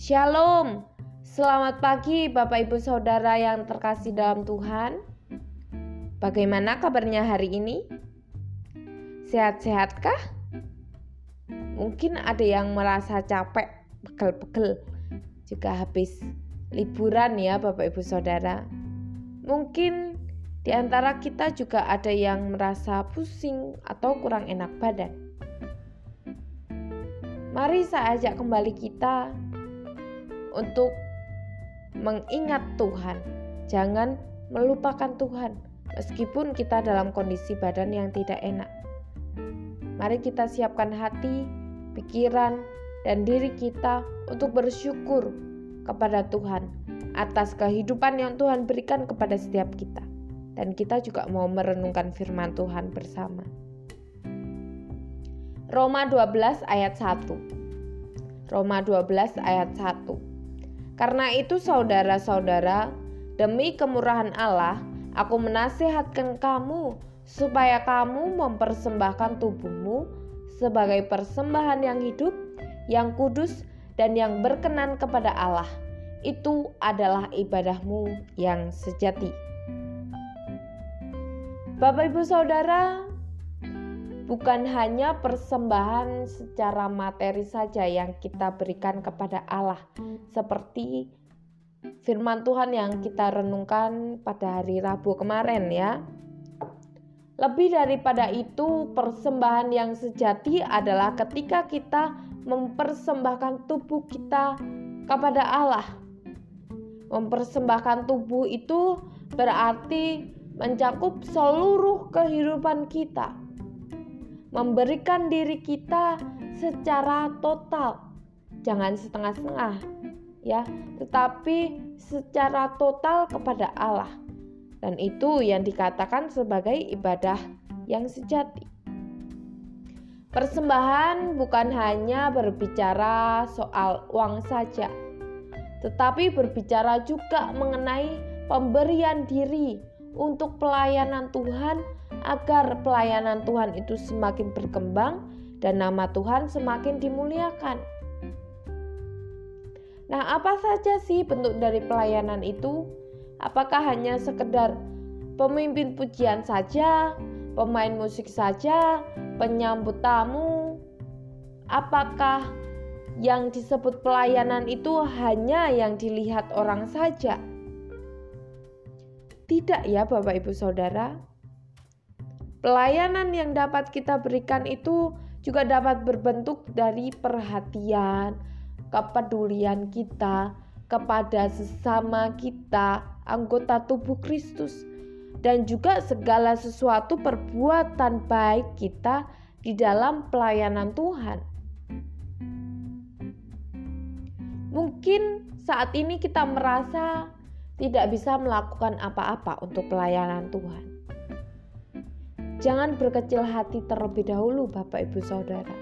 Shalom, selamat pagi Bapak Ibu Saudara yang terkasih dalam Tuhan. Bagaimana kabarnya hari ini? Sehat-sehatkah? Mungkin ada yang merasa capek, pegel-pegel juga habis liburan ya Bapak Ibu Saudara. Mungkin di antara kita juga ada yang merasa pusing atau kurang enak badan. Mari saya ajak kembali kita untuk mengingat Tuhan. Jangan melupakan Tuhan meskipun kita dalam kondisi badan yang tidak enak. Mari kita siapkan hati, pikiran, dan diri kita untuk bersyukur kepada Tuhan atas kehidupan yang Tuhan berikan kepada setiap kita. Dan kita juga mau merenungkan firman Tuhan bersama. Roma 12 ayat 1. Roma 12 ayat 1. Karena itu saudara-saudara, demi kemurahan Allah, aku menasihatkan kamu supaya kamu mempersembahkan tubuhmu sebagai persembahan yang hidup, yang kudus, dan yang berkenan kepada Allah. Itu adalah ibadahmu yang sejati. Bapak, ibu, saudara, bukan hanya persembahan secara materi saja yang kita berikan kepada Allah, seperti firman Tuhan yang kita renungkan pada hari Rabu kemarin, ya. Lebih daripada itu, persembahan yang sejati adalah ketika kita mempersembahkan tubuh kita kepada Allah. Mempersembahkan tubuh itu berarti mencakup seluruh kehidupan kita memberikan diri kita secara total, jangan setengah-setengah, ya, tetapi secara total kepada Allah, dan itu yang dikatakan sebagai ibadah yang sejati. Persembahan bukan hanya berbicara soal uang saja, tetapi berbicara juga mengenai pemberian diri untuk pelayanan Tuhan agar pelayanan Tuhan itu semakin berkembang dan nama Tuhan semakin dimuliakan. Nah, apa saja sih bentuk dari pelayanan itu? Apakah hanya sekedar pemimpin pujian saja, pemain musik saja, penyambut tamu? Apakah yang disebut pelayanan itu hanya yang dilihat orang saja? Tidak ya, Bapak Ibu Saudara. Pelayanan yang dapat kita berikan itu juga dapat berbentuk dari perhatian, kepedulian kita kepada sesama kita, anggota tubuh Kristus, dan juga segala sesuatu perbuatan baik kita di dalam pelayanan Tuhan. Mungkin saat ini kita merasa tidak bisa melakukan apa-apa untuk pelayanan Tuhan. Jangan berkecil hati terlebih dahulu, Bapak Ibu Saudara.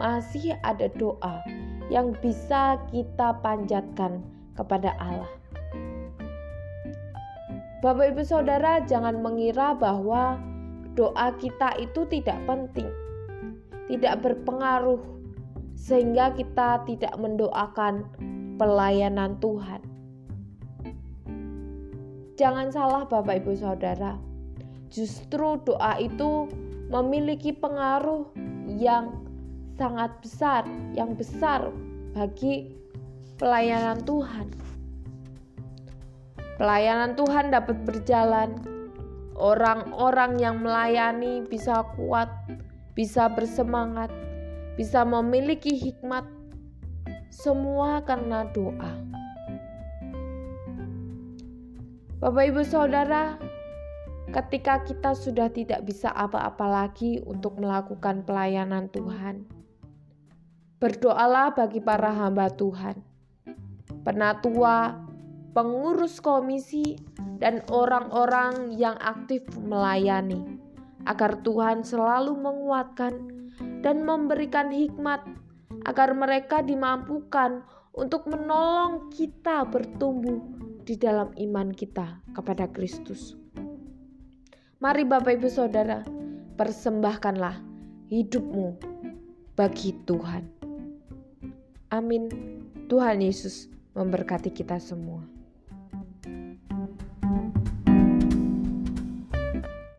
Masih ada doa yang bisa kita panjatkan kepada Allah. Bapak Ibu Saudara, jangan mengira bahwa doa kita itu tidak penting, tidak berpengaruh, sehingga kita tidak mendoakan pelayanan Tuhan. Jangan salah, Bapak Ibu Saudara justru doa itu memiliki pengaruh yang sangat besar, yang besar bagi pelayanan Tuhan. Pelayanan Tuhan dapat berjalan, orang-orang yang melayani bisa kuat, bisa bersemangat, bisa memiliki hikmat, semua karena doa. Bapak, ibu, saudara, ketika kita sudah tidak bisa apa-apa lagi untuk melakukan pelayanan Tuhan. Berdoalah bagi para hamba Tuhan, penatua, pengurus komisi, dan orang-orang yang aktif melayani, agar Tuhan selalu menguatkan dan memberikan hikmat, agar mereka dimampukan untuk menolong kita bertumbuh di dalam iman kita kepada Kristus. Mari Bapak Ibu Saudara, persembahkanlah hidupmu bagi Tuhan. Amin. Tuhan Yesus memberkati kita semua.